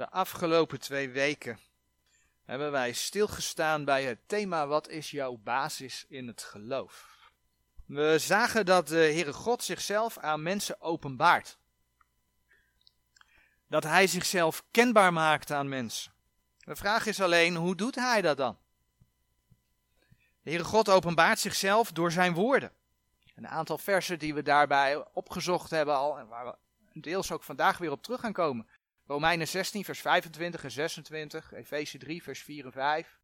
De afgelopen twee weken hebben wij stilgestaan bij het thema Wat is jouw basis in het geloof? We zagen dat de Heere God zichzelf aan mensen openbaart. Dat Hij zichzelf kenbaar maakt aan mensen. De vraag is alleen, hoe doet Hij dat dan? De Heere God openbaart zichzelf door zijn woorden. Een aantal versen die we daarbij opgezocht hebben al, en waar we deels ook vandaag weer op terug gaan komen. Romeinen 16, vers 25 en 26, Efeze 3, vers 4 en 5,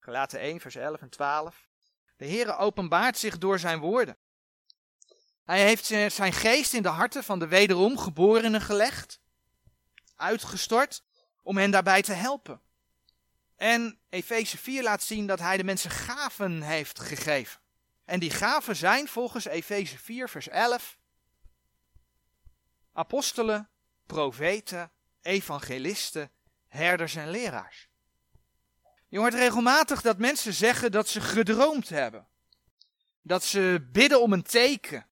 Galaten 1, vers 11 en 12. De Heere openbaart zich door zijn woorden. Hij heeft zijn geest in de harten van de wederom geborenen gelegd, uitgestort, om hen daarbij te helpen. En Efeze 4 laat zien dat hij de mensen gaven heeft gegeven. En die gaven zijn volgens Efeze 4, vers 11, apostelen, profeten, evangelisten, herders en leraars. Je hoort regelmatig dat mensen zeggen dat ze gedroomd hebben. Dat ze bidden om een teken.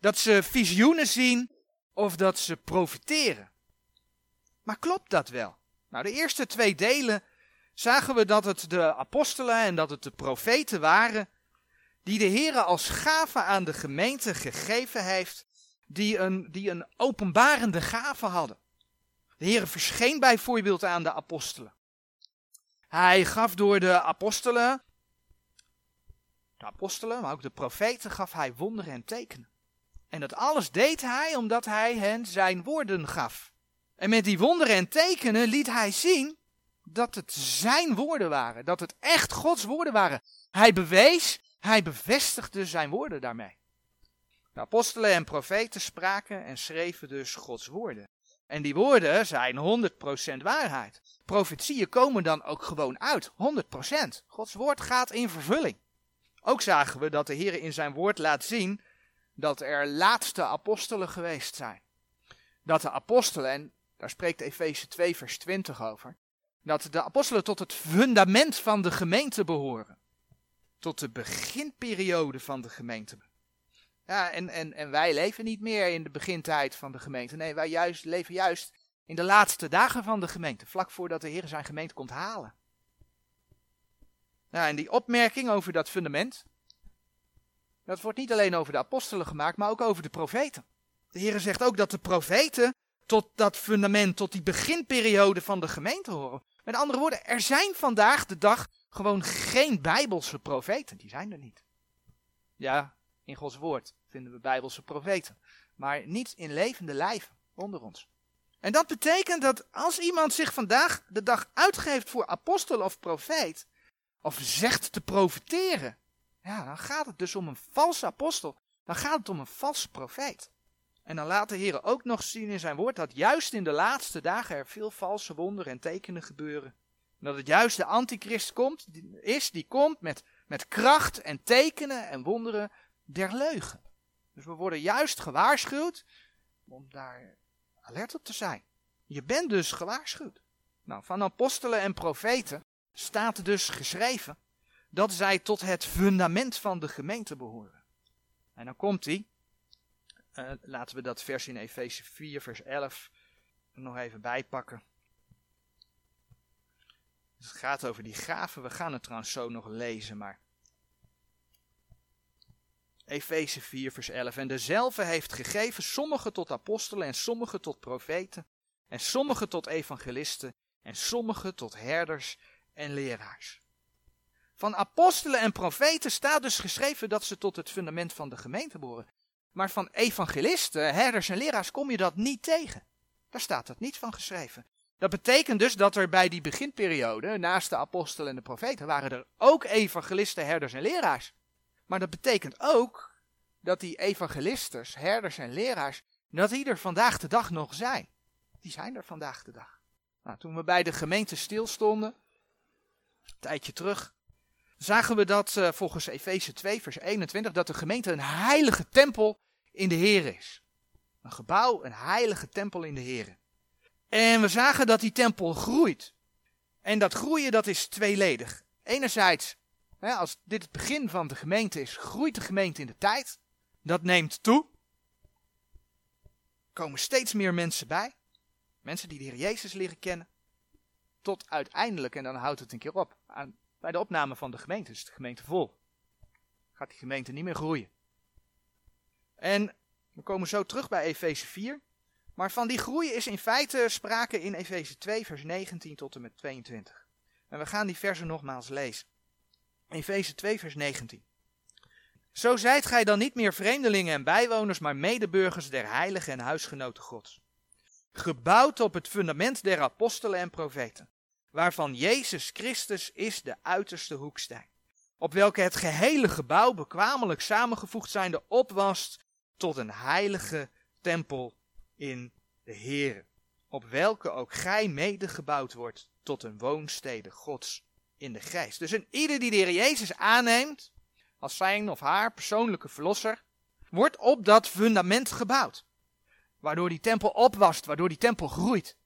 Dat ze visioenen zien of dat ze profiteren. Maar klopt dat wel? Nou, de eerste twee delen zagen we dat het de apostelen en dat het de profeten waren die de Heer als gave aan de gemeente gegeven heeft, die een, die een openbarende gave hadden. De Heer verscheen bijvoorbeeld aan de apostelen. Hij gaf door de apostelen, de apostelen, maar ook de profeten, gaf hij wonderen en tekenen. En dat alles deed hij omdat hij hen zijn woorden gaf. En met die wonderen en tekenen liet hij zien dat het zijn woorden waren, dat het echt Gods woorden waren. Hij bewees, hij bevestigde zijn woorden daarmee. De apostelen en profeten spraken en schreven dus Gods woorden. En die woorden zijn 100% waarheid. Profetieën komen dan ook gewoon uit, 100%. Gods woord gaat in vervulling. Ook zagen we dat de Heer in zijn woord laat zien dat er laatste apostelen geweest zijn. Dat de apostelen, en daar spreekt Efeze 2 vers 20 over, dat de apostelen tot het fundament van de gemeente behoren. Tot de beginperiode van de gemeente. Ja, en, en, en wij leven niet meer in de begintijd van de gemeente. Nee, wij juist, leven juist in de laatste dagen van de gemeente. Vlak voordat de Heer zijn gemeente komt halen. En die opmerking over dat fundament. Dat wordt niet alleen over de apostelen gemaakt, maar ook over de profeten. De Heer zegt ook dat de profeten tot dat fundament, tot die beginperiode van de gemeente horen. Met andere woorden, er zijn vandaag de dag gewoon geen bijbelse profeten. Die zijn er niet. Ja, in Gods woord vinden we bijbelse profeten. Maar niet in levende lijven onder ons. En dat betekent dat als iemand zich vandaag de dag uitgeeft voor apostel of profeet, of zegt te profeteren, ja, dan gaat het dus om een valse apostel. Dan gaat het om een valse profeet. En dan laat de Heer ook nog zien in zijn woord dat juist in de laatste dagen er veel valse wonderen en tekenen gebeuren. En dat het juist de antichrist komt, is die komt met, met kracht en tekenen en wonderen der leugen. Dus we worden juist gewaarschuwd om daar alert op te zijn. Je bent dus gewaarschuwd. Nou, van apostelen en profeten staat dus geschreven dat zij tot het fundament van de gemeente behoren. En dan komt hij. Uh, laten we dat vers in Efeze 4, vers 11 nog even bijpakken. Het gaat over die gaven. We gaan het trouwens zo nog lezen, maar. Efeze 4, vers 11. En dezelfde heeft gegeven sommigen tot apostelen en sommigen tot profeten en sommigen tot evangelisten en sommigen tot herders en leraars. Van apostelen en profeten staat dus geschreven dat ze tot het fundament van de gemeente behoren. Maar van evangelisten, herders en leraars kom je dat niet tegen. Daar staat dat niet van geschreven. Dat betekent dus dat er bij die beginperiode, naast de apostelen en de profeten, waren er ook evangelisten, herders en leraars. Maar dat betekent ook dat die evangelisters, herders en leraars, dat die er vandaag de dag nog zijn. Die zijn er vandaag de dag. Nou, toen we bij de gemeente stilstonden, een tijdje terug, zagen we dat uh, volgens Efeze 2, vers 21, dat de gemeente een heilige tempel in de Heer is. Een gebouw, een heilige tempel in de Heer. En we zagen dat die tempel groeit. En dat groeien, dat is tweeledig. Enerzijds, als dit het begin van de gemeente is, groeit de gemeente in de tijd. Dat neemt toe. Er komen steeds meer mensen bij. Mensen die de Heer Jezus leren kennen. Tot uiteindelijk, en dan houdt het een keer op, aan, bij de opname van de gemeente is de gemeente vol. Gaat die gemeente niet meer groeien. En we komen zo terug bij Efeze 4. Maar van die groei is in feite sprake in Efeze 2, vers 19 tot en met 22. En we gaan die versen nogmaals lezen. Efeze 2, vers 19. Zo zijt gij dan niet meer vreemdelingen en bijwoners, maar medeburgers der heiligen en huisgenoten Gods. Gebouwd op het fundament der apostelen en profeten, waarvan Jezus Christus is de uiterste hoeksteen, op welke het gehele gebouw bekwamelijk samengevoegd zijnde opwast tot een heilige tempel in de Heere, op welke ook gij mede gebouwd wordt tot een woonstede Gods in de geest. Dus een ieder die de Heer Jezus aanneemt als zijn of haar persoonlijke verlosser, wordt op dat fundament gebouwd. Waardoor die tempel opwast, waardoor die tempel groeit.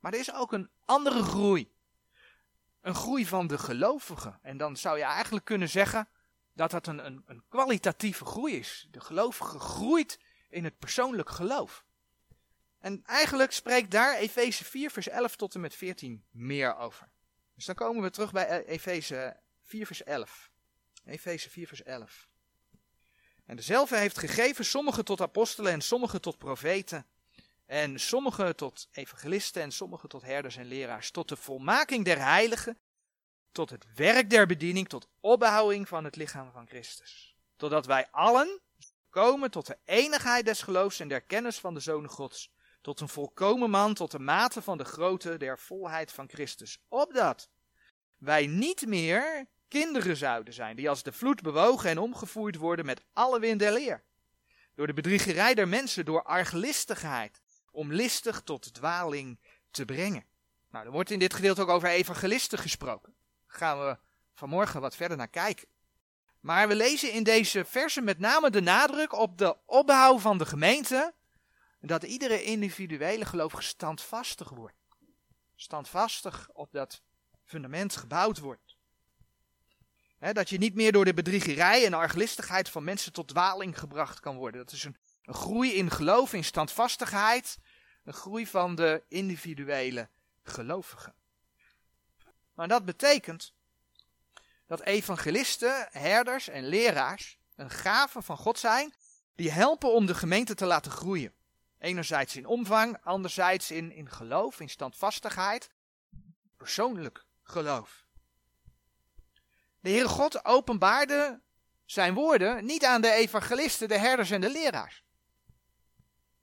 Maar er is ook een andere groei. Een groei van de gelovigen. En dan zou je eigenlijk kunnen zeggen dat dat een, een, een kwalitatieve groei is. De gelovige groeit in het persoonlijk geloof. En eigenlijk spreekt daar Efeze 4, vers 11 tot en met 14 meer over. Dus dan komen we terug bij Efeze 4, vers 11. Efeze 4, vers 11. En dezelfde heeft gegeven sommigen tot apostelen en sommigen tot profeten. En sommigen tot evangelisten en sommigen tot herders en leraars. Tot de volmaking der heiligen. Tot het werk der bediening. Tot opbouwing van het lichaam van Christus. Totdat wij allen komen tot de enigheid des geloofs en der kennis van de Zoon Gods. Tot een volkomen man, tot de mate van de grootte der volheid van Christus. Opdat wij niet meer kinderen zouden zijn, die als de vloed bewogen en omgevoerd worden met alle wind der leer. Door de bedriegerij der mensen, door arglistigheid, om listig tot dwaling te brengen. Nou, er wordt in dit gedeelte ook over evangelisten gesproken. Daar gaan we vanmorgen wat verder naar kijken. Maar we lezen in deze versen met name de nadruk op de opbouw van de gemeente. Dat iedere individuele gelovige standvastig wordt. Standvastig op dat fundament gebouwd wordt dat je niet meer door de bedriegerij en arglistigheid van mensen tot dwaling gebracht kan worden. Dat is een, een groei in geloof, in standvastigheid. Een groei van de individuele gelovigen. Maar dat betekent dat evangelisten, herders en leraars een gave van God zijn die helpen om de gemeente te laten groeien. Enerzijds in omvang, anderzijds in, in geloof, in standvastigheid, persoonlijk geloof. De Heere God openbaarde zijn woorden niet aan de evangelisten, de herders en de leraars.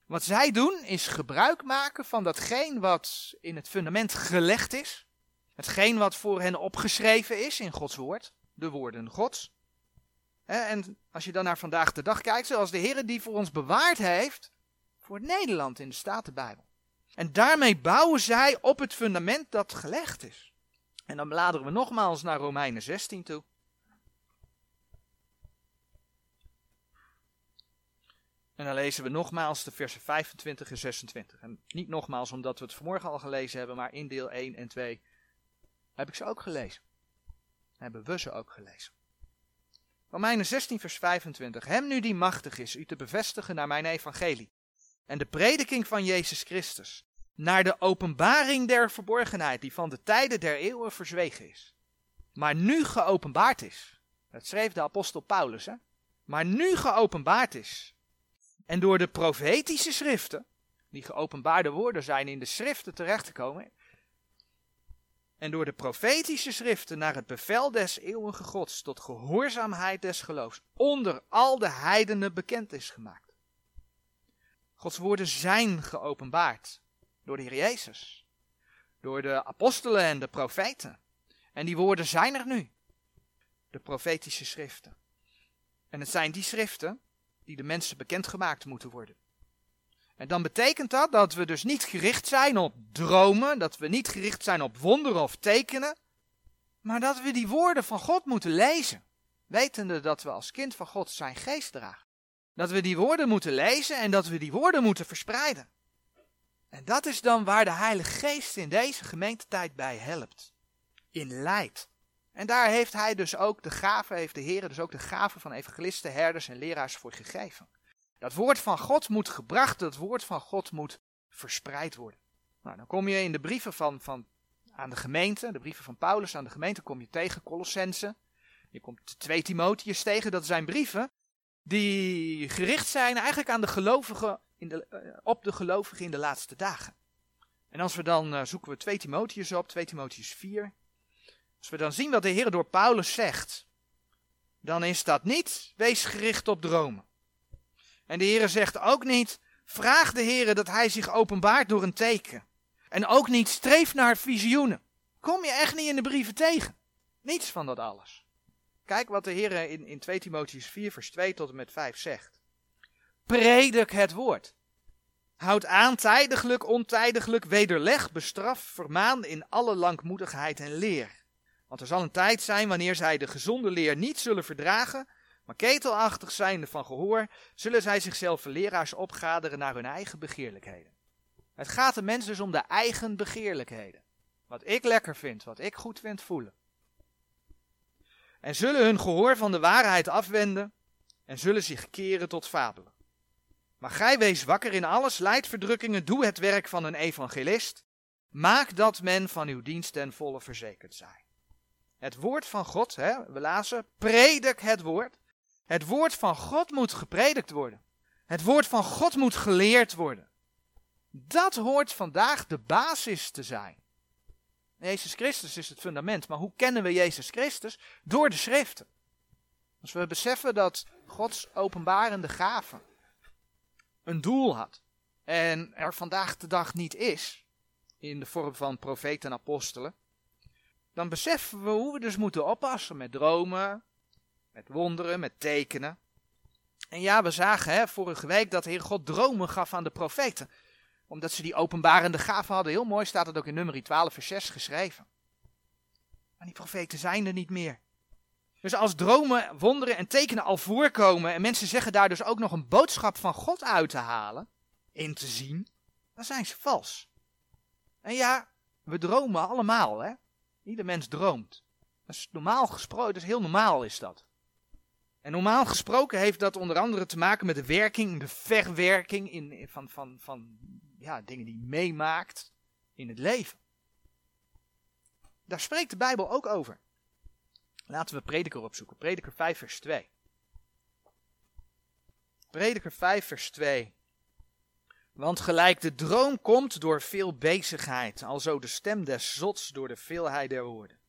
Wat zij doen is gebruik maken van datgene wat in het fundament gelegd is. Hetgeen wat voor hen opgeschreven is in Gods woord. De woorden Gods. En als je dan naar vandaag de dag kijkt, zoals de Heer die voor ons bewaard heeft. Voor Nederland in de Statenbijbel. En daarmee bouwen zij op het fundament dat gelegd is. En dan bladeren we nogmaals naar Romeinen 16 toe. En dan lezen we nogmaals de versen 25 en 26. En niet nogmaals omdat we het vanmorgen al gelezen hebben, maar in deel 1 en 2 heb ik ze ook gelezen. Hebben we ze ook gelezen. Romeinen 16 vers 25. Hem nu die machtig is u te bevestigen naar mijn evangelie. En de prediking van Jezus Christus naar de openbaring der verborgenheid, die van de tijden der eeuwen verzwegen is. Maar nu geopenbaard is. Dat schreef de apostel Paulus, hè? Maar nu geopenbaard is. En door de profetische schriften, die geopenbaarde woorden zijn in de schriften terechtgekomen. En door de profetische schriften naar het bevel des eeuwige gods tot gehoorzaamheid des geloofs onder al de heidenen bekend is gemaakt. Gods woorden zijn geopenbaard door de Heer Jezus. Door de apostelen en de profeten. En die woorden zijn er nu. De profetische schriften. En het zijn die schriften die de mensen bekendgemaakt moeten worden. En dan betekent dat dat we dus niet gericht zijn op dromen, dat we niet gericht zijn op wonderen of tekenen, maar dat we die woorden van God moeten lezen, wetende dat we als kind van God zijn geest dragen. Dat we die woorden moeten lezen en dat we die woorden moeten verspreiden. En dat is dan waar de Heilige Geest in deze gemeentetijd bij helpt. In leidt. En daar heeft hij dus ook de gave, heeft de Heer dus ook de gave van evangelisten, herders en leraars voor gegeven. Dat woord van God moet gebracht, dat woord van God moet verspreid worden. Nou, dan kom je in de brieven van, van, aan de gemeente, de brieven van Paulus aan de gemeente, kom je tegen Colossense. Je komt 2 Timotheus tegen, dat zijn brieven die gericht zijn eigenlijk aan de gelovigen in eh, op de gelovigen in de laatste dagen. En als we dan uh, zoeken we 2 Timotheus op, 2 Timotheus 4. Als we dan zien wat de Heer door Paulus zegt, dan is dat niet wees gericht op dromen. En de Heer zegt ook niet, vraag de Heer dat hij zich openbaart door een teken. En ook niet streef naar visioenen. Kom je echt niet in de brieven tegen. Niets van dat alles. Kijk wat de Heer in, in 2 Timotheus 4 vers 2 tot en met 5 zegt. Predik het woord. Houd aan tijdiglijk, ontijdiglijk, wederleg, bestraf, vermaan in alle langmoedigheid en leer. Want er zal een tijd zijn wanneer zij de gezonde leer niet zullen verdragen, maar ketelachtig zijnde van gehoor, zullen zij zichzelf leraars opgaderen naar hun eigen begeerlijkheden. Het gaat de mensen dus om de eigen begeerlijkheden. Wat ik lekker vind, wat ik goed vind voelen. En zullen hun gehoor van de waarheid afwenden en zullen zich keren tot fabelen. Maar gij wees wakker in alles, leid verdrukkingen, doe het werk van een evangelist. Maak dat men van uw dienst ten volle verzekerd zij. Het woord van God, hè, we lazen, predik het woord. Het woord van God moet gepredikt worden. Het woord van God moet geleerd worden. Dat hoort vandaag de basis te zijn. Jezus Christus is het fundament, maar hoe kennen we Jezus Christus? Door de schriften. Als we beseffen dat Gods openbarende gave een doel had en er vandaag de dag niet is, in de vorm van profeten en apostelen, dan beseffen we hoe we dus moeten oppassen met dromen, met wonderen, met tekenen. En ja, we zagen hè, vorige week dat de Heer God dromen gaf aan de profeten. Omdat ze die openbarende gaven hadden. Heel mooi staat het ook in nummer 12 vers 6 geschreven. Maar die profeten zijn er niet meer. Dus als dromen, wonderen en tekenen al voorkomen en mensen zeggen daar dus ook nog een boodschap van God uit te halen, in te zien, dan zijn ze vals. En ja, we dromen allemaal, hè. Ieder mens droomt. Dat is normaal gesproken, is heel normaal is dat. En normaal gesproken heeft dat onder andere te maken met de werking, de verwerking in, van, van, van ja, dingen die je meemaakt in het leven. Daar spreekt de Bijbel ook over. Laten we prediker opzoeken. Prediker 5 vers 2. Prediker 5 vers 2. Want gelijk de droom komt door veel bezigheid, alzo de stem des zots door de veelheid der woorden.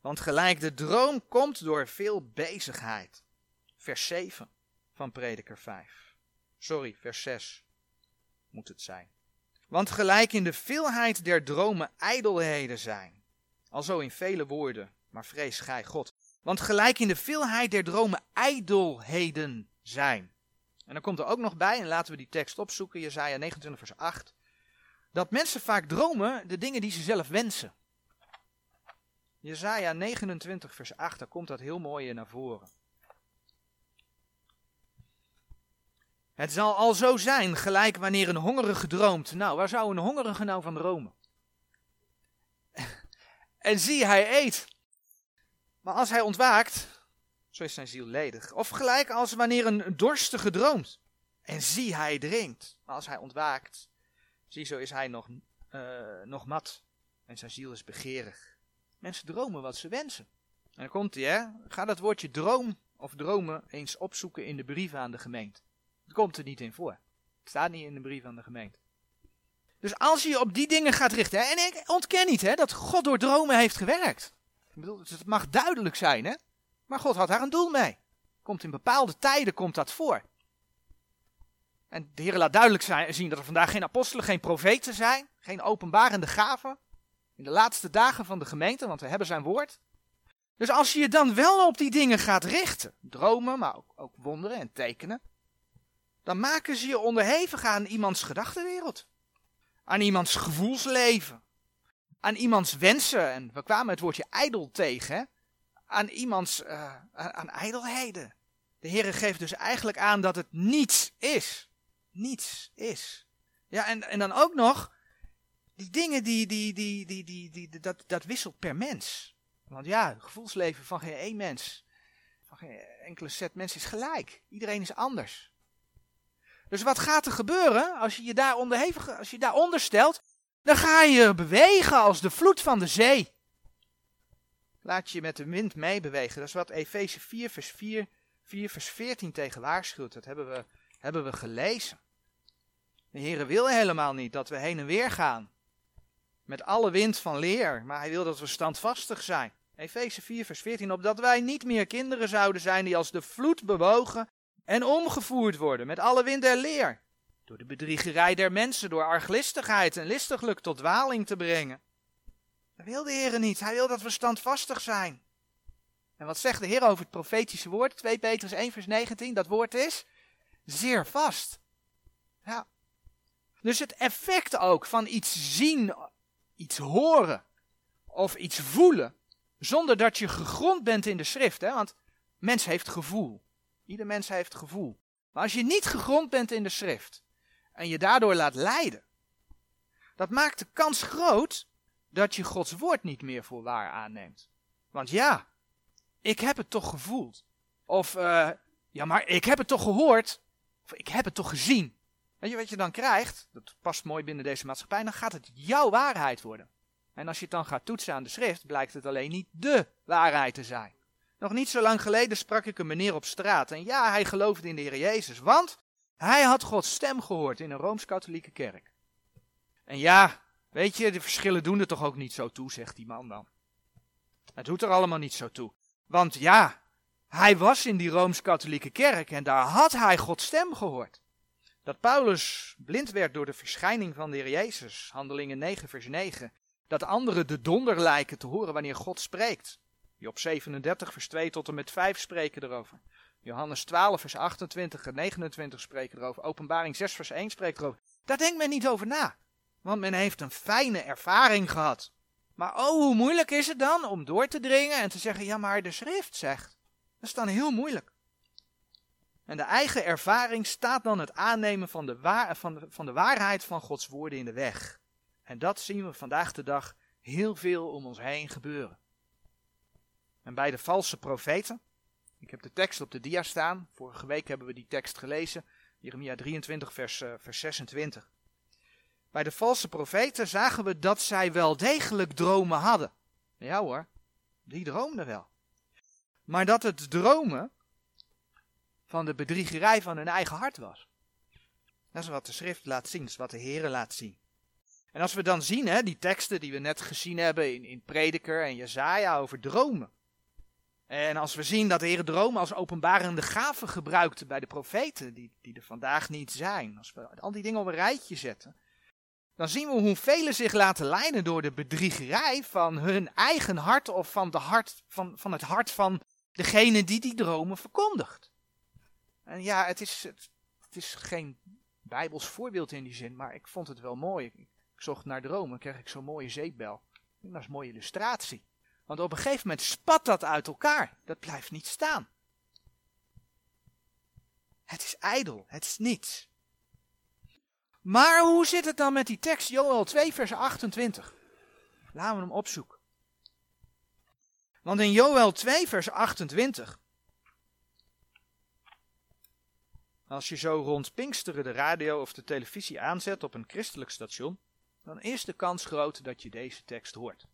Want gelijk de droom komt door veel bezigheid. Vers 7 van Prediker 5. Sorry, vers 6 moet het zijn. Want gelijk in de veelheid der dromen ijdelheden zijn, alzo in vele woorden, maar vrees gij God. Want gelijk in de veelheid der dromen ijdelheden zijn. En dan komt er ook nog bij, en laten we die tekst opzoeken, Jezaja 29 vers 8, dat mensen vaak dromen de dingen die ze zelf wensen. Jezaja 29 vers 8, daar komt dat heel mooi naar voren. Het zal al zo zijn, gelijk wanneer een hongerige droomt. Nou, waar zou een hongerige nou van dromen? en zie, hij eet. Maar als hij ontwaakt, zo is zijn ziel ledig. Of gelijk als wanneer een dorstige droomt. En zie, hij drinkt. Maar als hij ontwaakt, zie, zo is hij nog, uh, nog mat. En zijn ziel is begeerig. Mensen dromen wat ze wensen. En dan komt hij, hè. Ga dat woordje droom of dromen eens opzoeken in de brieven aan de gemeente. Dat komt er niet in voor. Het staat niet in de brief aan de gemeente. Dus als je op die dingen gaat richten, hè, en ik ontken niet hè, dat God door dromen heeft gewerkt. Het mag duidelijk zijn, hè? Maar God had daar een doel mee. Komt in bepaalde tijden komt dat voor. En de Heer laat duidelijk zien dat er vandaag geen apostelen, geen profeten zijn, geen openbarende gaven. In de laatste dagen van de gemeente, want we hebben zijn woord. Dus als je je dan wel op die dingen gaat richten, dromen, maar ook, ook wonderen en tekenen, dan maken ze je onderhevig aan iemands gedachtenwereld. Aan iemands gevoelsleven. Aan iemands wensen. En we kwamen het woordje ijdel tegen. Aan iemands, uh, aan, ijdelheden. De Heer geeft dus eigenlijk aan dat het niets is. Niets is. Ja, en, en dan ook nog, die dingen die, die, die, die, die, die, dat, dat wisselt per mens. Want ja, het gevoelsleven van geen één mens, van geen enkele set mensen is gelijk. Iedereen is anders. Dus wat gaat er gebeuren als je je daar onderhevig, als je daaronder stelt? Dan ga je bewegen als de vloed van de zee. Laat je met de wind meebewegen. Dat is wat Efeze 4 vers 4, 4 vers 14 tegen waarschuwt. Dat hebben we, hebben we gelezen. De Heere wil helemaal niet dat we heen en weer gaan. Met alle wind van leer. Maar hij wil dat we standvastig zijn. Efeze 4 vers 14. Opdat wij niet meer kinderen zouden zijn die als de vloed bewogen en omgevoerd worden. Met alle wind der leer. Door de bedriegerij der mensen, door arglistigheid en listiglijk tot dwaling te brengen. Dat wil de Heer niet. Hij wil dat we standvastig zijn. En wat zegt de Heer over het profetische woord? 2 Petrus 1 vers 19. Dat woord is zeer vast. Ja. Dus het effect ook van iets zien, iets horen of iets voelen, zonder dat je gegrond bent in de schrift. Hè? Want mens heeft gevoel. Ieder mens heeft gevoel. Maar als je niet gegrond bent in de schrift en je daardoor laat leiden, dat maakt de kans groot dat je Gods woord niet meer voor waar aanneemt. Want ja, ik heb het toch gevoeld. Of, uh, ja, maar ik heb het toch gehoord. Of ik heb het toch gezien. Weet je wat je dan krijgt? Dat past mooi binnen deze maatschappij. Dan gaat het jouw waarheid worden. En als je het dan gaat toetsen aan de schrift, blijkt het alleen niet de waarheid te zijn. Nog niet zo lang geleden sprak ik een meneer op straat. En ja, hij geloofde in de Heer Jezus. Want hij had Gods stem gehoord in een rooms-katholieke kerk. En ja, weet je, de verschillen doen er toch ook niet zo toe, zegt die man dan. Het doet er allemaal niet zo toe. Want ja, hij was in die rooms-katholieke kerk en daar had hij Gods stem gehoord. Dat Paulus blind werd door de verschijning van de Heer Jezus, handelingen 9 vers 9. Dat anderen de donder lijken te horen wanneer God spreekt. Job 37 vers 2 tot en met 5 spreken erover. Johannes 12 vers 28 en 29 spreken erover. Openbaring 6 vers 1 spreekt erover. Daar denkt men niet over na. Want men heeft een fijne ervaring gehad. Maar oh, hoe moeilijk is het dan om door te dringen en te zeggen, ja maar de schrift zegt. Dat is dan heel moeilijk. En de eigen ervaring staat dan het aannemen van de, waar, van, van de waarheid van Gods woorden in de weg. En dat zien we vandaag de dag heel veel om ons heen gebeuren. En bij de valse profeten, ik heb de tekst op de dia staan, vorige week hebben we die tekst gelezen, Jeremia 23 vers, uh, vers 26. Bij de valse profeten zagen we dat zij wel degelijk dromen hadden. Ja hoor, die droomden wel. Maar dat het dromen van de bedriegerij van hun eigen hart was. Dat is wat de schrift laat zien, dat is wat de Heer laat zien. En als we dan zien, hè, die teksten die we net gezien hebben in, in Prediker en Jezaja over dromen. En als we zien dat de Heer dromen als openbarende gave gebruikte bij de profeten, die, die er vandaag niet zijn. Als we al die dingen op een rijtje zetten, dan zien we hoe velen zich laten leiden door de bedriegerij van hun eigen hart of van, de hart, van, van het hart van degene die die dromen verkondigt. En ja, het is, het, het is geen bijbels voorbeeld in die zin, maar ik vond het wel mooi. Ik, zocht naar dromen, kreeg ik zo'n mooie zeepbel. Dat is een mooie illustratie. Want op een gegeven moment spat dat uit elkaar. Dat blijft niet staan. Het is ijdel, het is niets. Maar hoe zit het dan met die tekst Joel 2 vers 28? Laten we hem opzoeken. Want in Joel 2 vers 28 Als je zo rond Pinksteren de radio of de televisie aanzet op een christelijk station, dan is de kans groot dat je deze tekst hoort.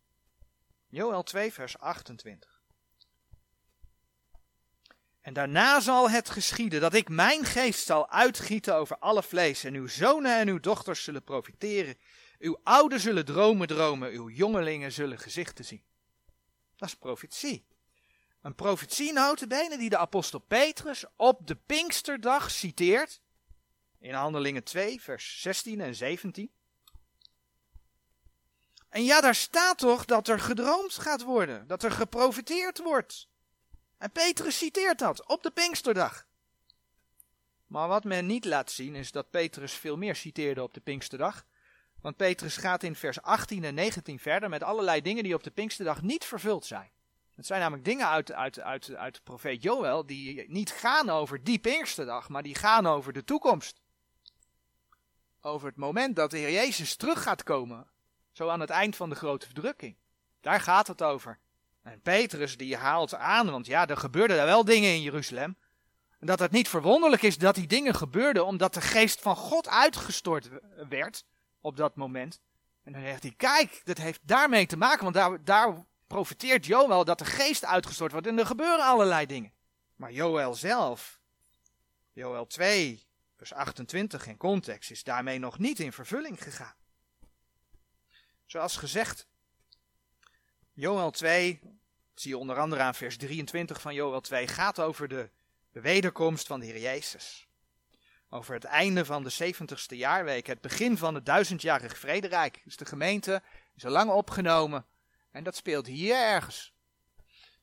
Joel 2, vers 28. En daarna zal het geschieden dat ik mijn geest zal uitgieten over alle vlees, en uw zonen en uw dochters zullen profiteren. Uw ouden zullen dromen dromen, uw jongelingen zullen gezichten zien. Dat is profetie. Een profetie notabene die de apostel Petrus op de Pinksterdag citeert. In Handelingen 2, vers 16 en 17. En ja, daar staat toch dat er gedroomd gaat worden, dat er geprofiteerd wordt. En Petrus citeert dat op de Pinksterdag. Maar wat men niet laat zien is dat Petrus veel meer citeerde op de Pinksterdag. Want Petrus gaat in vers 18 en 19 verder met allerlei dingen die op de Pinksterdag niet vervuld zijn. Het zijn namelijk dingen uit, uit, uit, uit de profeet Joël die niet gaan over die Pinksterdag, maar die gaan over de toekomst. Over het moment dat de Heer Jezus terug gaat komen, zo aan het eind van de grote verdrukking. Daar gaat het over. En Petrus die haalt aan, want ja, er gebeurden daar wel dingen in Jeruzalem. En dat het niet verwonderlijk is dat die dingen gebeurden omdat de geest van God uitgestort werd op dat moment. En dan zegt hij, kijk, dat heeft daarmee te maken, want daar, daar profiteert Joël dat de geest uitgestort wordt en er gebeuren allerlei dingen. Maar Joël zelf, Joël 2, vers 28 in context, is daarmee nog niet in vervulling gegaan. Zoals gezegd, Joël 2, zie je onder andere aan vers 23 van Joël 2, gaat over de, de wederkomst van de Heer Jezus. Over het einde van de 70ste jaarweek, het begin van het duizendjarig vrederijk. Dus de gemeente is al lang opgenomen en dat speelt hier ergens.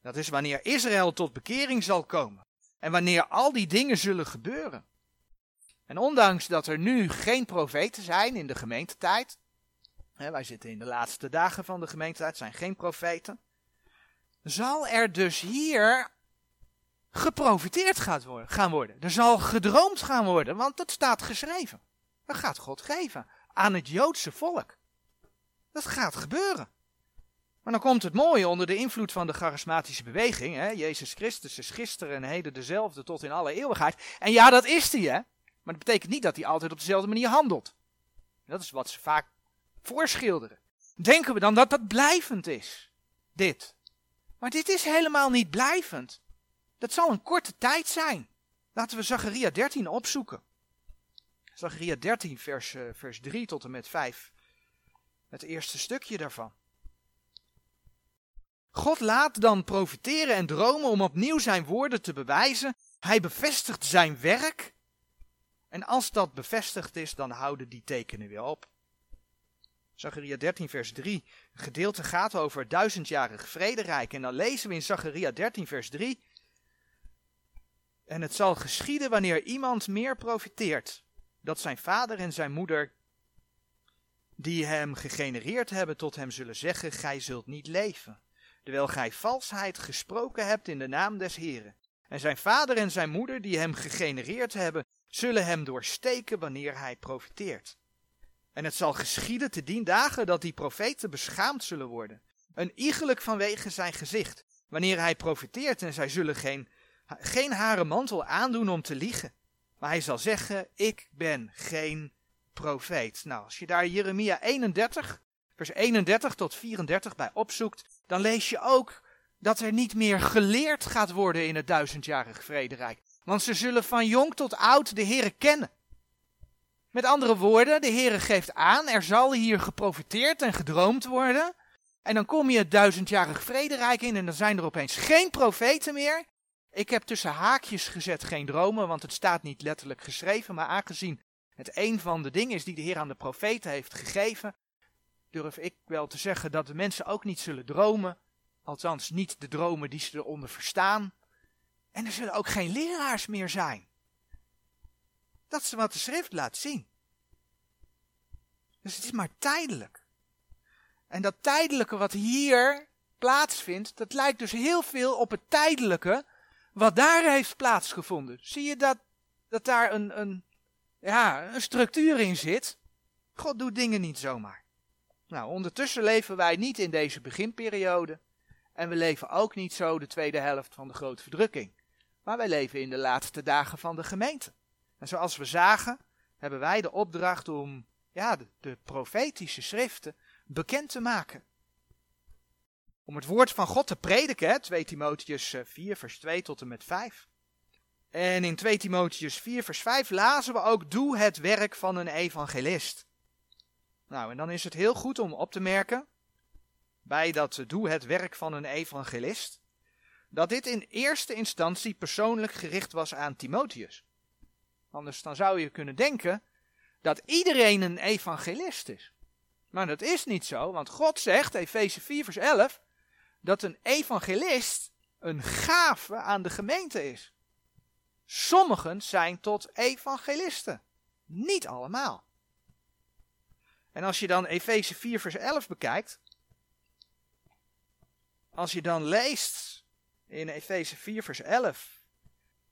Dat is wanneer Israël tot bekering zal komen. En wanneer al die dingen zullen gebeuren. En ondanks dat er nu geen profeten zijn in de gemeentetijd. Wij zitten in de laatste dagen van de gemeentetijd, zijn geen profeten. Zal er dus hier geprofiteerd gaat worden, gaan worden. Er zal gedroomd gaan worden, want dat staat geschreven. Dat gaat God geven aan het Joodse volk. Dat gaat gebeuren. Maar dan komt het mooie onder de invloed van de charismatische beweging. Hè? Jezus Christus is gisteren en heden dezelfde tot in alle eeuwigheid. En ja, dat is hij, hè. Maar dat betekent niet dat hij altijd op dezelfde manier handelt. Dat is wat ze vaak voorschilderen. Denken we dan dat dat blijvend is? Dit. Maar dit is helemaal niet blijvend. Dat zal een korte tijd zijn. Laten we Zacharia 13 opzoeken. Zacharia 13, vers, uh, vers 3 tot en met 5. Het eerste stukje daarvan. God laat dan profiteren en dromen om opnieuw zijn woorden te bewijzen. Hij bevestigt zijn werk. En als dat bevestigd is, dan houden die tekenen weer op. Zacharia 13, vers 3. Een gedeelte gaat over het duizendjarig vrederijk. En dan lezen we in Zacharia 13, vers 3. En het zal geschieden wanneer iemand meer profiteert, dat zijn vader en zijn moeder, die hem gegenereerd hebben, tot hem zullen zeggen: Gij zult niet leven terwijl gij valsheid gesproken hebt in de naam des Heren. En zijn vader en zijn moeder, die hem gegenereerd hebben, zullen hem doorsteken wanneer hij profiteert. En het zal geschieden te dien dagen dat die profeten beschaamd zullen worden, een iegelijk vanwege zijn gezicht, wanneer hij profiteert en zij zullen geen, geen haren mantel aandoen om te liegen. Maar hij zal zeggen, ik ben geen profeet. Nou, als je daar Jeremia 31, vers 31 tot 34 bij opzoekt, dan lees je ook dat er niet meer geleerd gaat worden in het duizendjarig vrederijk. Want ze zullen van jong tot oud de Heere kennen. Met andere woorden, de Heere geeft aan, er zal hier geprofiteerd en gedroomd worden. En dan kom je het duizendjarig vrederijk in en dan zijn er opeens geen profeten meer. Ik heb tussen haakjes gezet geen dromen, want het staat niet letterlijk geschreven. Maar aangezien het een van de dingen is die de Heer aan de profeten heeft gegeven, durf ik wel te zeggen dat de mensen ook niet zullen dromen. Althans, niet de dromen die ze eronder verstaan. En er zullen ook geen leraars meer zijn. Dat is wat de schrift laat zien. Dus het is maar tijdelijk. En dat tijdelijke wat hier plaatsvindt, dat lijkt dus heel veel op het tijdelijke wat daar heeft plaatsgevonden. Zie je dat, dat daar een, een, ja, een structuur in zit? God doet dingen niet zomaar. Nou, ondertussen leven wij niet in deze beginperiode. En we leven ook niet zo de tweede helft van de grote verdrukking. Maar wij leven in de laatste dagen van de gemeente. En zoals we zagen, hebben wij de opdracht om ja, de, profetische schriften bekend te maken. Om het woord van God te prediken, 2 Timotheus 4, eh, vers 2 tot en met 5. En in 2 Timotheus 4, vers 5 lazen we ook: Doe het werk van een evangelist. Nou, en dan is het heel goed om op te merken, bij dat doe het werk van een evangelist, dat dit in eerste instantie persoonlijk gericht was aan Timotheus. Anders dan zou je kunnen denken dat iedereen een evangelist is. Maar dat is niet zo, want God zegt, Efeze 4 vers 11, dat een evangelist een gave aan de gemeente is. Sommigen zijn tot evangelisten, niet allemaal. En als je dan Efeze 4 vers 11 bekijkt, als je dan leest in Efeze 4 vers 11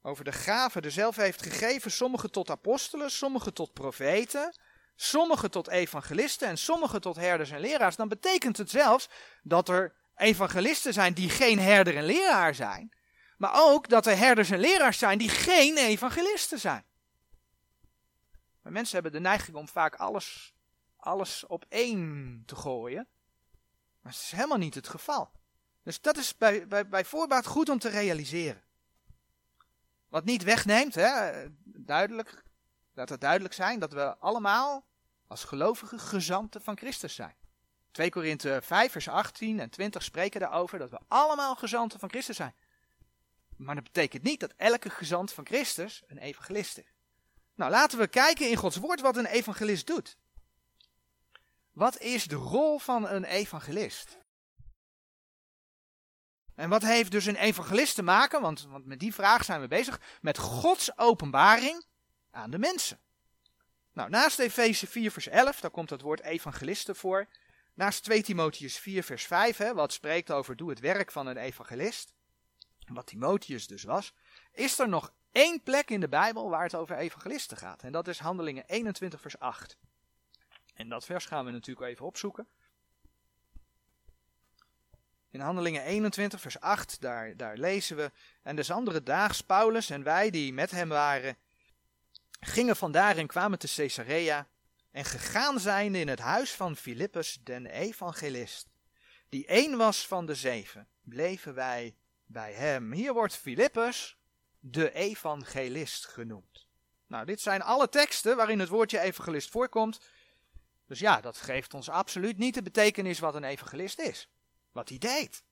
over de gaven die zelf heeft gegeven, sommige tot apostelen, sommige tot profeten, sommige tot evangelisten en sommige tot herders en leraars, dan betekent het zelfs dat er evangelisten zijn die geen herder en leraar zijn, maar ook dat er herders en leraars zijn die geen evangelisten zijn. Maar mensen hebben de neiging om vaak alles alles op één te gooien. Maar dat is helemaal niet het geval. Dus dat is bij, bij voorbaat goed om te realiseren. Wat niet wegneemt, hè, duidelijk, laat het duidelijk zijn dat we allemaal als gelovigen gezanten van Christus zijn. 2 Korinthe 5 vers 18 en 20 spreken daarover dat we allemaal gezanten van Christus zijn. Maar dat betekent niet dat elke gezant van Christus een evangelist is. Nou, laten we kijken in Gods woord wat een evangelist doet. Wat is de rol van een evangelist? En wat heeft dus een evangelist te maken, want, want met die vraag zijn we bezig, met Gods openbaring aan de mensen. Nou, naast Efeze 4 vers 11, daar komt het woord evangelisten voor. Naast 2 Timotheus 4 vers 5, hè, wat spreekt over doe het werk van een evangelist. Wat Timotheus dus was. Is er nog één plek in de Bijbel waar het over evangelisten gaat. En dat is Handelingen 21 vers 8. En dat vers gaan we natuurlijk even opzoeken. In Handelingen 21, vers 8, daar, daar lezen we. En des andere daags Paulus en wij die met hem waren, gingen vandaar en kwamen te Caesarea. En gegaan zijnde in het huis van Filippus, den evangelist, die één was van de zeven, bleven wij bij hem. Hier wordt Filippus de evangelist genoemd. Nou, dit zijn alle teksten waarin het woordje evangelist voorkomt. Dus ja, dat geeft ons absoluut niet de betekenis wat een evangelist is. Wat hij deed.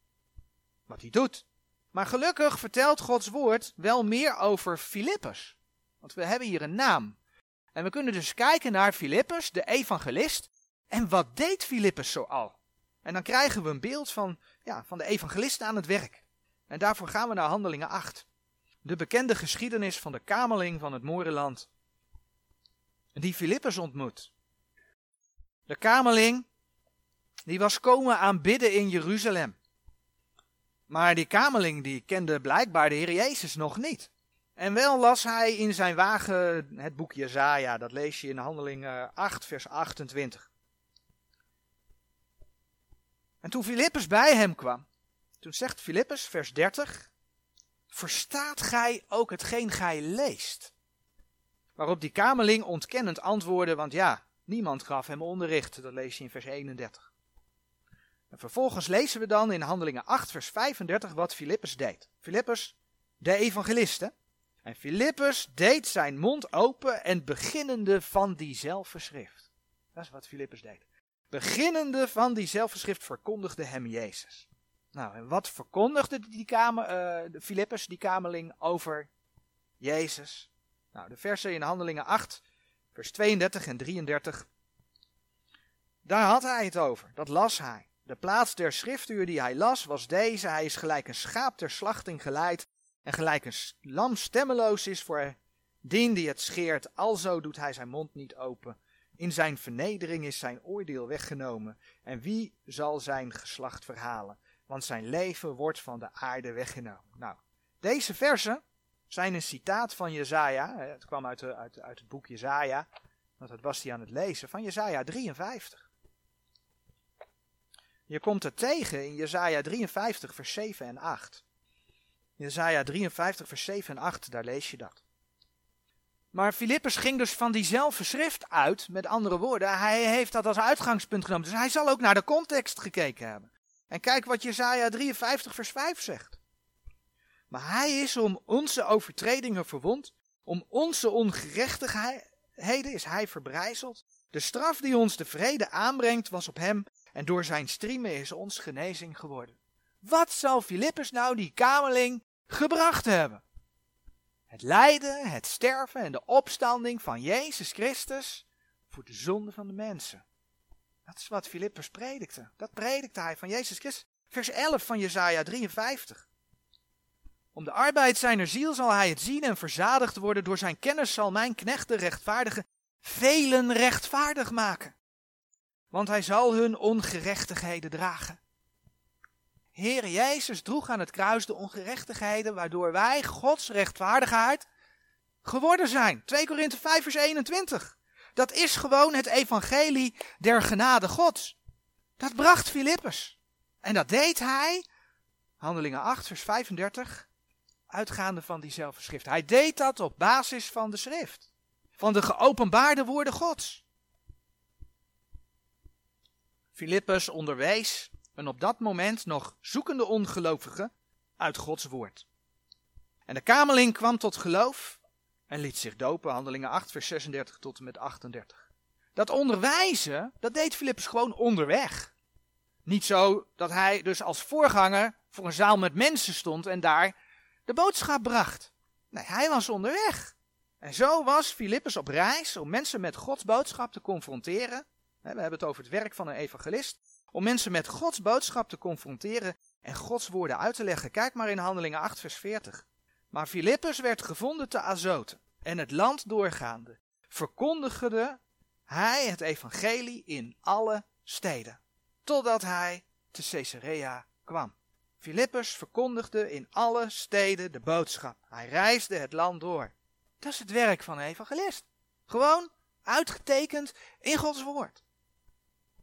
Wat hij doet. Maar gelukkig vertelt Gods woord wel meer over Filippus. Want we hebben hier een naam. En we kunnen dus kijken naar Filippus, de evangelist. En wat deed Filippus zoal? En dan krijgen we een beeld van, ja, van de evangelist aan het werk. En daarvoor gaan we naar Handelingen 8. De bekende geschiedenis van de kameling van het Moerenland. Die Filippus ontmoet. De kameling, die was komen aanbidden in Jeruzalem. Maar die kameling, die kende blijkbaar de Heer Jezus nog niet. En wel las hij in zijn wagen het boek Jezaja, dat lees je in Handelingen 8, vers 28. En toen Filippus bij hem kwam, toen zegt Filippus, vers 30, verstaat gij ook hetgeen gij leest? Waarop die kameling ontkennend antwoordde, want ja, niemand gaf hem onderricht. Dat lees je in vers 31. En vervolgens lezen we dan in Handelingen 8, vers 35 wat Filippus deed. Filippus, de evangeliste. En Filippus deed zijn mond open en beginnende van diezelfde schrift. Dat is wat Filippus deed. Beginnende van diezelfde schrift verkondigde hem Jezus. Nou, en wat verkondigde die kamer, uh, de Filippus, die kamerling, over Jezus? Nou, de versen in Handelingen 8, vers 32 en 33. Daar had hij het over, dat las hij. De plaats der schriftuur die hij las was deze: Hij is gelijk een schaap ter slachting geleid en gelijk een lam stemmeloos is voor dien die het scheert. Alzo doet hij zijn mond niet open. In zijn vernedering is zijn oordeel weggenomen. En wie zal zijn geslacht verhalen? Want zijn leven wordt van de aarde weggenomen. Nou, deze versen zijn een citaat van Jezaja. Het kwam uit, uit, uit het boek Jezaja. Want dat was hij aan het lezen. Van Jezaja 53. Je komt het tegen in Jesaja 53, vers 7 en 8. Jesaja 53, vers 7 en 8, daar lees je dat. Maar Filippus ging dus van diezelfde schrift uit, met andere woorden, hij heeft dat als uitgangspunt genomen. Dus hij zal ook naar de context gekeken hebben. En kijk wat Jesaja 53, vers 5 zegt. Maar hij is om onze overtredingen verwond, om onze ongerechtigheden is hij verbrijzeld. De straf die ons de vrede aanbrengt was op hem en door zijn striemen is ons genezing geworden. Wat zal Filippus nou die kameling gebracht hebben? Het lijden, het sterven en de opstanding van Jezus Christus voor de zonde van de mensen. Dat is wat Filippus predikte. Dat predikte hij van Jezus Christus. Vers 11 van Jesaja 53. Om de arbeid zijner ziel zal hij het zien en verzadigd worden. Door zijn kennis zal mijn knecht de rechtvaardige velen rechtvaardig maken want hij zal hun ongerechtigheden dragen. Heer Jezus droeg aan het kruis de ongerechtigheden waardoor wij Gods rechtvaardigheid geworden zijn. 2 Korinthe 5 vers 21. Dat is gewoon het evangelie der genade Gods. Dat bracht Filippus. En dat deed hij, handelingen 8 vers 35, uitgaande van diezelfde schrift. Hij deed dat op basis van de schrift. Van de geopenbaarde woorden Gods. Filippus onderwees een op dat moment nog zoekende ongelovige uit Gods woord. En de kameling kwam tot geloof en liet zich dopen, handelingen 8, vers 36 tot en met 38. Dat onderwijzen, dat deed Filippus gewoon onderweg. Niet zo dat hij dus als voorganger voor een zaal met mensen stond en daar de boodschap bracht. Nee, hij was onderweg. En zo was Filippus op reis om mensen met Gods boodschap te confronteren. We hebben het over het werk van een evangelist. Om mensen met Gods boodschap te confronteren en Gods woorden uit te leggen. Kijk maar in Handelingen 8, vers 40. Maar Filippus werd gevonden te Azoten en het land doorgaande verkondigde hij het evangelie in alle steden, totdat hij te Caesarea kwam. Filippus verkondigde in alle steden de boodschap. Hij reisde het land door. Dat is het werk van een evangelist. Gewoon uitgetekend in Gods woord.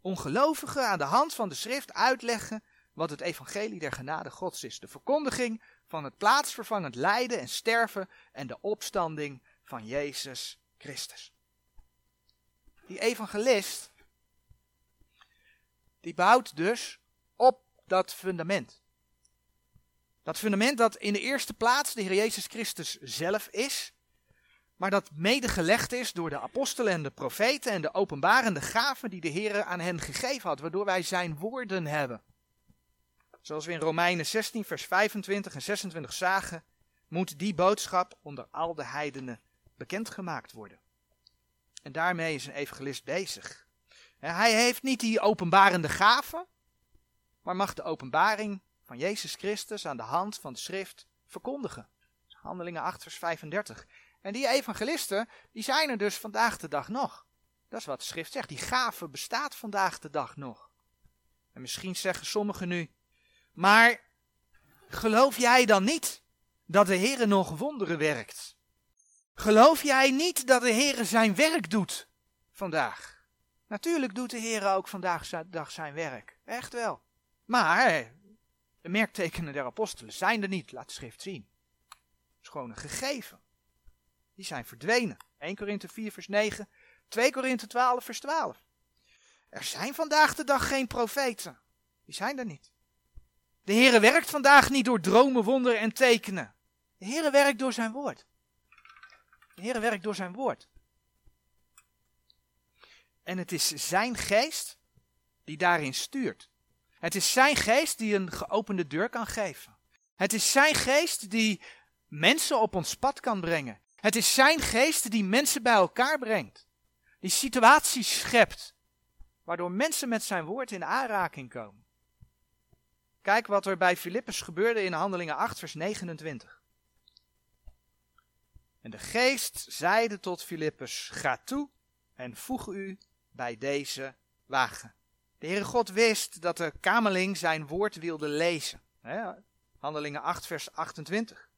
Ongelovigen aan de hand van de schrift uitleggen wat het evangelie der genade Gods is. De verkondiging van het plaatsvervangend lijden en sterven en de opstanding van Jezus Christus. Die evangelist, die bouwt dus op dat fundament. Dat fundament dat in de eerste plaats de Heer Jezus Christus zelf is, maar dat medegelegd is door de apostelen en de profeten en de openbarende gaven die de Heer aan hen gegeven had, waardoor wij zijn woorden hebben. Zoals we in Romeinen 16, vers 25 en 26 zagen, moet die boodschap onder al de heidenen bekendgemaakt worden. En daarmee is een evangelist bezig. Hij heeft niet die openbarende gaven, maar mag de openbaring van Jezus Christus aan de hand van de schrift verkondigen. Handelingen 8 vers 35. En die evangelisten, die zijn er dus vandaag de dag nog. Dat is wat de schrift zegt. Die gave bestaat vandaag de dag nog. En misschien zeggen sommigen nu, maar geloof jij dan niet dat de Heer nog wonderen werkt? Geloof jij niet dat de Heer zijn werk doet vandaag? Natuurlijk doet de Heer ook vandaag dag zijn werk. Echt wel. Maar de merktekenen der apostelen zijn er niet, laat de schrift zien. Het is gewoon een gegeven. Die zijn verdwenen. 1 Korinthe 4 vers 9, 2 Korinthe 12 vers 12. Er zijn vandaag de dag geen profeten. Die zijn er niet. De Heere werkt vandaag niet door dromen, wonderen en tekenen. De Heere werkt door zijn woord. De Heere werkt door zijn woord. En het is zijn geest die daarin stuurt. Het is zijn geest die een geopende deur kan geven. Het is zijn geest die mensen op ons pad kan brengen. Het is zijn geest die mensen bij elkaar brengt. Die situaties schept. Waardoor mensen met zijn woord in aanraking komen. Kijk wat er bij Filippus gebeurde in Handelingen 8, vers 29. En de geest zeide tot Filippus: Ga toe en voeg u bij deze wagen. De Heere God wist dat de kameling zijn woord wilde lezen. Handelingen 8, vers 28.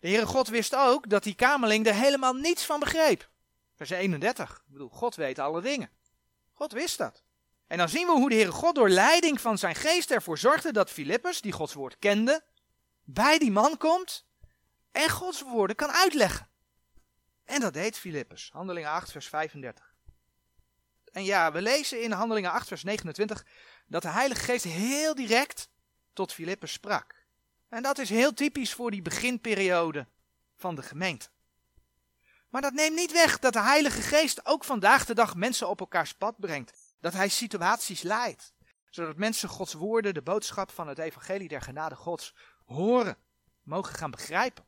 De Heere God wist ook dat die kameling er helemaal niets van begreep. Vers 31. Ik bedoel, God weet alle dingen. God wist dat. En dan zien we hoe de Heere God door leiding van zijn geest ervoor zorgde dat Filippus, die Gods woord kende, bij die man komt en Gods woorden kan uitleggen. En dat deed Filippus. Handelingen 8, vers 35. En ja, we lezen in Handelingen 8, vers 29 dat de Heilige Geest heel direct tot Filippus sprak. En dat is heel typisch voor die beginperiode van de gemeente. Maar dat neemt niet weg dat de Heilige Geest ook vandaag de dag mensen op elkaars pad brengt. Dat hij situaties leidt. Zodat mensen Gods woorden, de boodschap van het evangelie der genade Gods, horen, mogen gaan begrijpen.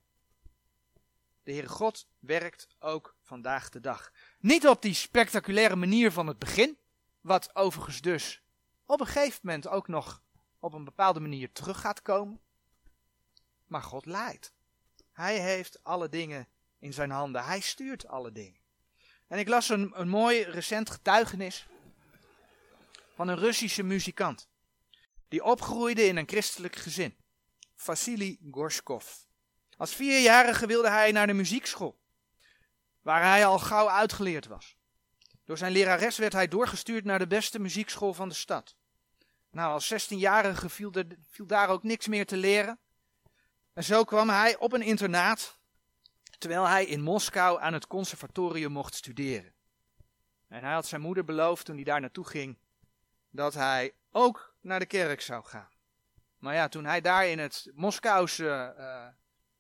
De Heere God werkt ook vandaag de dag. Niet op die spectaculaire manier van het begin, wat overigens dus op een gegeven moment ook nog op een bepaalde manier terug gaat komen. Maar God leidt. Hij heeft alle dingen in zijn handen. Hij stuurt alle dingen. En ik las een, een mooi recent getuigenis van een Russische muzikant. Die opgroeide in een christelijk gezin. Vasily Gorshkov. Als vierjarige wilde hij naar de muziekschool, waar hij al gauw uitgeleerd was. Door zijn lerares werd hij doorgestuurd naar de beste muziekschool van de stad. Nou, als 16-jarige viel, viel daar ook niks meer te leren. En zo kwam hij op een internaat, terwijl hij in Moskou aan het conservatorium mocht studeren. En hij had zijn moeder beloofd toen hij daar naartoe ging, dat hij ook naar de kerk zou gaan. Maar ja, toen hij daar in het Moskouse uh,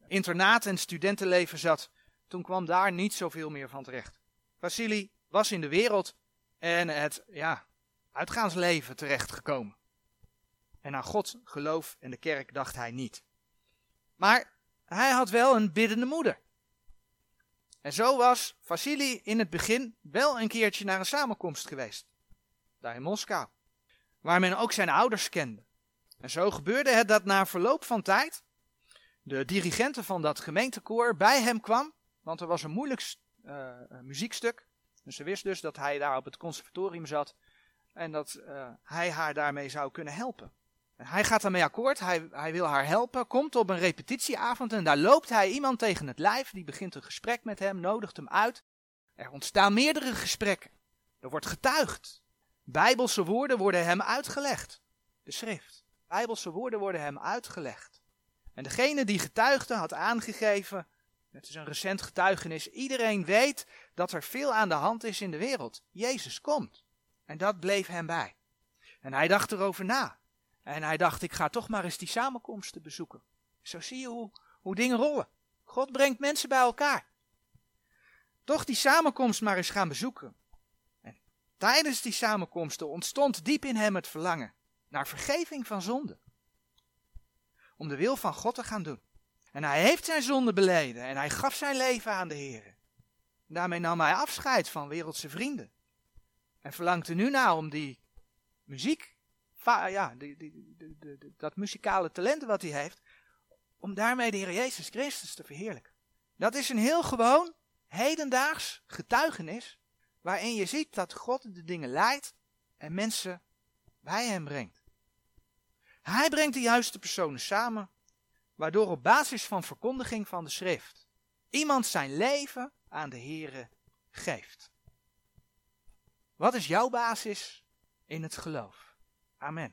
internaat en studentenleven zat, toen kwam daar niet zoveel meer van terecht. Vasili was in de wereld en het ja, uitgaansleven terechtgekomen. En aan God, geloof en de kerk dacht hij niet. Maar hij had wel een biddende moeder. En zo was Vasili in het begin wel een keertje naar een samenkomst geweest. Daar in Moskou. Waar men ook zijn ouders kende. En zo gebeurde het dat na verloop van tijd de dirigente van dat gemeentekoor bij hem kwam. Want er was een moeilijk uh, muziekstuk. Dus ze wist dus dat hij daar op het conservatorium zat. En dat uh, hij haar daarmee zou kunnen helpen. Hij gaat daarmee akkoord, hij, hij wil haar helpen, komt op een repetitieavond en daar loopt hij iemand tegen het lijf, die begint een gesprek met hem, nodigt hem uit. Er ontstaan meerdere gesprekken. Er wordt getuigd. Bijbelse woorden worden hem uitgelegd. De schrift. Bijbelse woorden worden hem uitgelegd. En degene die getuigde had aangegeven, het is een recent getuigenis, iedereen weet dat er veel aan de hand is in de wereld. Jezus komt. En dat bleef hem bij. En hij dacht erover na. En hij dacht, ik ga toch maar eens die samenkomsten bezoeken. Zo zie je hoe, hoe dingen rollen. God brengt mensen bij elkaar. Toch die samenkomst maar eens gaan bezoeken. En tijdens die samenkomsten ontstond diep in hem het verlangen naar vergeving van zonde. Om de wil van God te gaan doen. En hij heeft zijn zonde beleden en hij gaf zijn leven aan de Heer. Daarmee nam hij afscheid van wereldse vrienden. En verlangt er nu naar om die muziek ja, die, die, dat muzikale talent wat hij heeft, om daarmee de Heer Jezus Christus te verheerlijken. Dat is een heel gewoon, hedendaags getuigenis, waarin je ziet dat God de dingen leidt en mensen bij hem brengt. Hij brengt de juiste personen samen, waardoor op basis van verkondiging van de schrift iemand zijn leven aan de Heere geeft. Wat is jouw basis in het geloof? Amen.